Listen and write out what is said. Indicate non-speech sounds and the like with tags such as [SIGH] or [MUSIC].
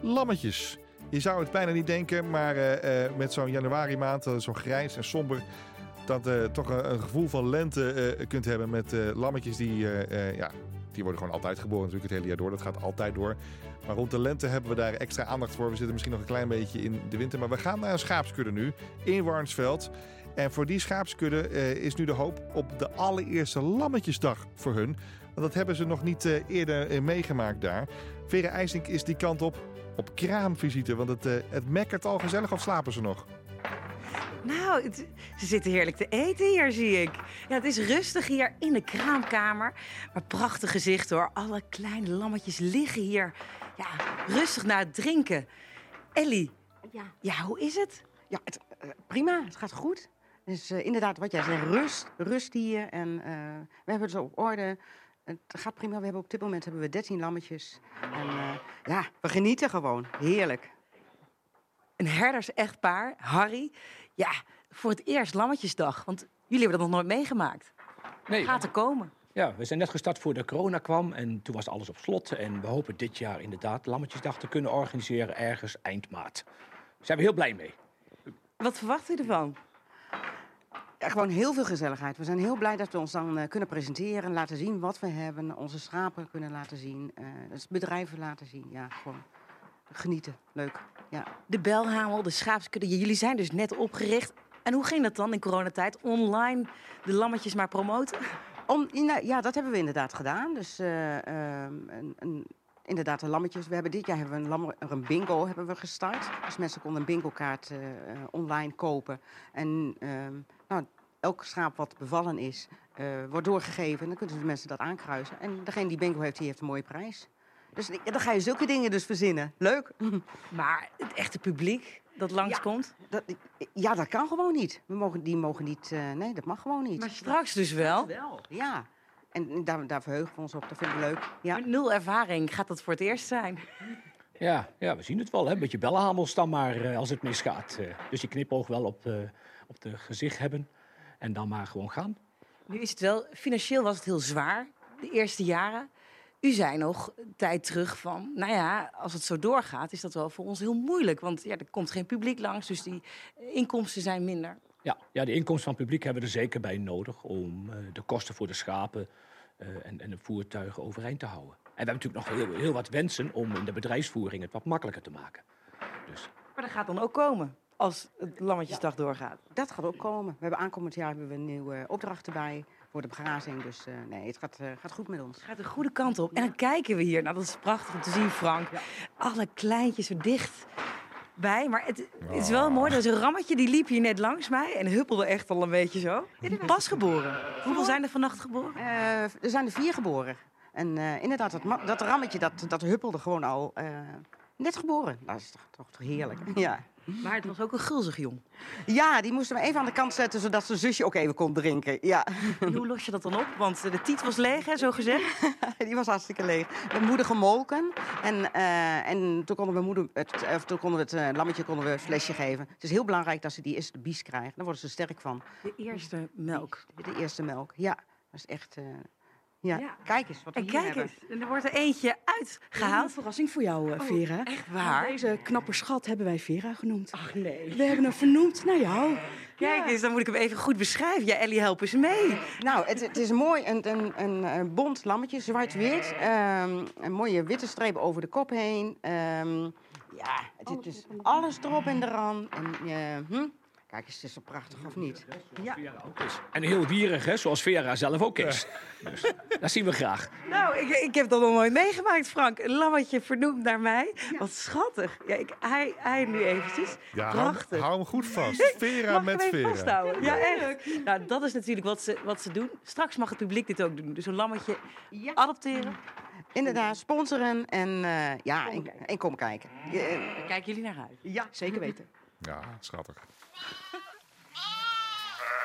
lammetjes. Je zou het bijna niet denken, maar eh, eh, met zo'n januari maand, uh, zo grijs en somber, dat toch een, een, gevoel van lente kunt hebben met lammetjes die, ja, die worden gewoon altijd geboren natuurlijk het hele jaar door. Dat gaat altijd door. Maar rond de lente hebben we daar extra aandacht voor. We zitten misschien nog een klein beetje in de winter, maar we gaan naar een schaapskudde nu in Warnsveld. En voor die schaapskudde is nu de hoop op de allereerste lammetjesdag voor hun. Want dat hebben ze nog niet eerder meegemaakt daar. Vera IJsink is die kant op op kraamvisite? Want het, uh, het mekkert al gezellig of slapen ze nog? Nou, het, ze zitten heerlijk te eten hier, zie ik. Ja, het is rustig hier in de kraamkamer. Maar prachtig gezicht hoor. Alle kleine lammetjes liggen hier. Ja, rustig naar het drinken. Ellie, ja, ja hoe is het? Ja, het, uh, prima. Het gaat goed. Dus uh, inderdaad, wat jij zegt, rust, rust hier. En we hebben het zo op orde. Het gaat prima. We hebben op dit moment hebben we 13 lammetjes. En uh, ja, we genieten gewoon. Heerlijk. Een herders-echtpaar, Harry. Ja, voor het eerst Lammetjesdag. Want jullie hebben dat nog nooit meegemaakt. Nee. Gaat er komen. Ja, we zijn net gestart voor de corona kwam en toen was alles op slot. En we hopen dit jaar inderdaad Lammetjesdag te kunnen organiseren ergens eind maart. Daar zijn we heel blij mee. Wat verwacht u ervan? Ja, gewoon heel veel gezelligheid. We zijn heel blij dat we ons dan uh, kunnen presenteren, laten zien wat we hebben, onze schapen kunnen laten zien, uh, dus bedrijven laten zien. Ja, gewoon genieten. Leuk. Ja. De Belhamel, de schaapskudde, jullie zijn dus net opgericht. En hoe ging dat dan in coronatijd? Online de lammetjes maar promoten? Om, nou, ja, dat hebben we inderdaad gedaan. Dus uh, een, een, inderdaad de lammetjes. We hebben dit jaar hebben we een, lam, een bingo hebben we gestart. Dus mensen konden een bingo kaart online kopen. En ehm, nou, elk schaap wat bevallen is, uh, wordt doorgegeven. En dan kunnen de mensen dat aankruisen. En degene die bingo heeft, die heeft een mooie prijs. Dus dan ga je zulke dingen dus verzinnen. Leuk. [LAUGHS] Maar het echte publiek dat langskomt? Ja, dat, ja, dat kan gewoon niet. We mogen, die mogen niet... Uh, nee, dat mag gewoon niet. Maar straks dus wel? wel, ja. En daar, daar verheugen we ons op. Dat vinden we leuk. Ja. Met nul ervaring gaat dat voor het eerst zijn. Ja, ja we zien het wel. Hè? Een beetje bellenhamels dan maar uh, als het misgaat. Uh, dus je knipoog wel op, op de gezicht hebben en dan maar gewoon gaan. Nu is het wel, financieel was het heel zwaar, de eerste jaren. U zei nog een tijd terug van, nou ja, als het zo doorgaat, is dat wel voor ons heel moeilijk. Want ja, er komt geen publiek langs, dus die inkomsten zijn minder. Ja, ja de inkomsten van het publiek hebben we er zeker bij nodig om uh, de kosten voor de schapen uh, en, en, de voertuigen overeind te houden. En we hebben natuurlijk nog heel, heel wat wensen om in de bedrijfsvoering het wat makkelijker te maken. Dus. Maar dat gaat dan ook komen als het Lammetjesdag doorgaat. Dat gaat ook komen. We hebben aankomend jaar hebben we een nieuwe opdracht erbij voor de begrazing. Dus uh, nee, het gaat, uh, gaat goed met ons. Het gaat de goede kant op. En dan kijken we hier. Nou, dat is prachtig om te zien, Frank. Alle kleintjes er dicht bij. Maar het, het, is wel mooi. Er is een rammetje die liep hier net langs mij en huppelde echt al een beetje zo. Pas geboren. Hoeveel zijn er vannacht geboren? Uh, er zijn er vier geboren. En inderdaad, dat, dat rammetje dat, dat huppelde gewoon al net geboren. Dat is toch, toch, toch heerlijk. Ja. Maar het was ook een gulzig jong. Ja, die moesten we even aan de kant zetten, zodat zijn zusje ook even kon drinken. Ja. En hoe los je dat dan op? Want de tiet was leeg, hè, zo gezegd? [LAUGHS] die was hartstikke leeg. We moeder gemolken. En, uh, en toen konden we, moeder het, of toen konden we het uh, lammetje konden we een flesje geven. Het is heel belangrijk dat ze die eerste bies krijgen. Daar worden ze sterk van. De eerste melk? De, de eerste melk, ja. Dat is echt... Uh, ja. kijk eens wat we en kijk hebben. eens, en er wordt er eentje uitgehaald. Een verrassing voor jou, uh, Vera. Oh, echt waar? Deze knappe schat hebben wij Vera genoemd. Ach nee. We hebben hem vernoemd naar jou. [LAUGHS] Kijk eens, dan moet ik hem even goed beschrijven. Ja, Ellie, help eens mee. Nou, het, het is mooi, een, een, een, een bont lammetje, zwart-wit. Um, een mooie witte streep over de kop heen. Um, ja, het, het is alles erop en eraan. En, uh, hm? Kijk eens, het is zo prachtig, of niet? Ja. En heel dierig, hè, zoals Vera zelf ook is. Dus, dat zien we graag. Nou, ik, ik heb dat nog nooit meegemaakt, Frank. Een lammetje vernoemd naar mij. Wat schattig. Ja, ik, hij, hij nu eventjes. Ja, Prachtig. Hou, hem goed vast. [LAUGHS] Vera met Vera. Vasthouden? Ja, echt. Nou, dat is natuurlijk wat ze, wat ze doen. Straks mag het publiek dit ook doen. Dus een lammetje adopteren. Inderdaad, sponsoren en, uh, ja, en, en, kom kijken. Uh, kijken jullie naar uit? Ja, zeker weten. Ja, schattig. [LAUGHS]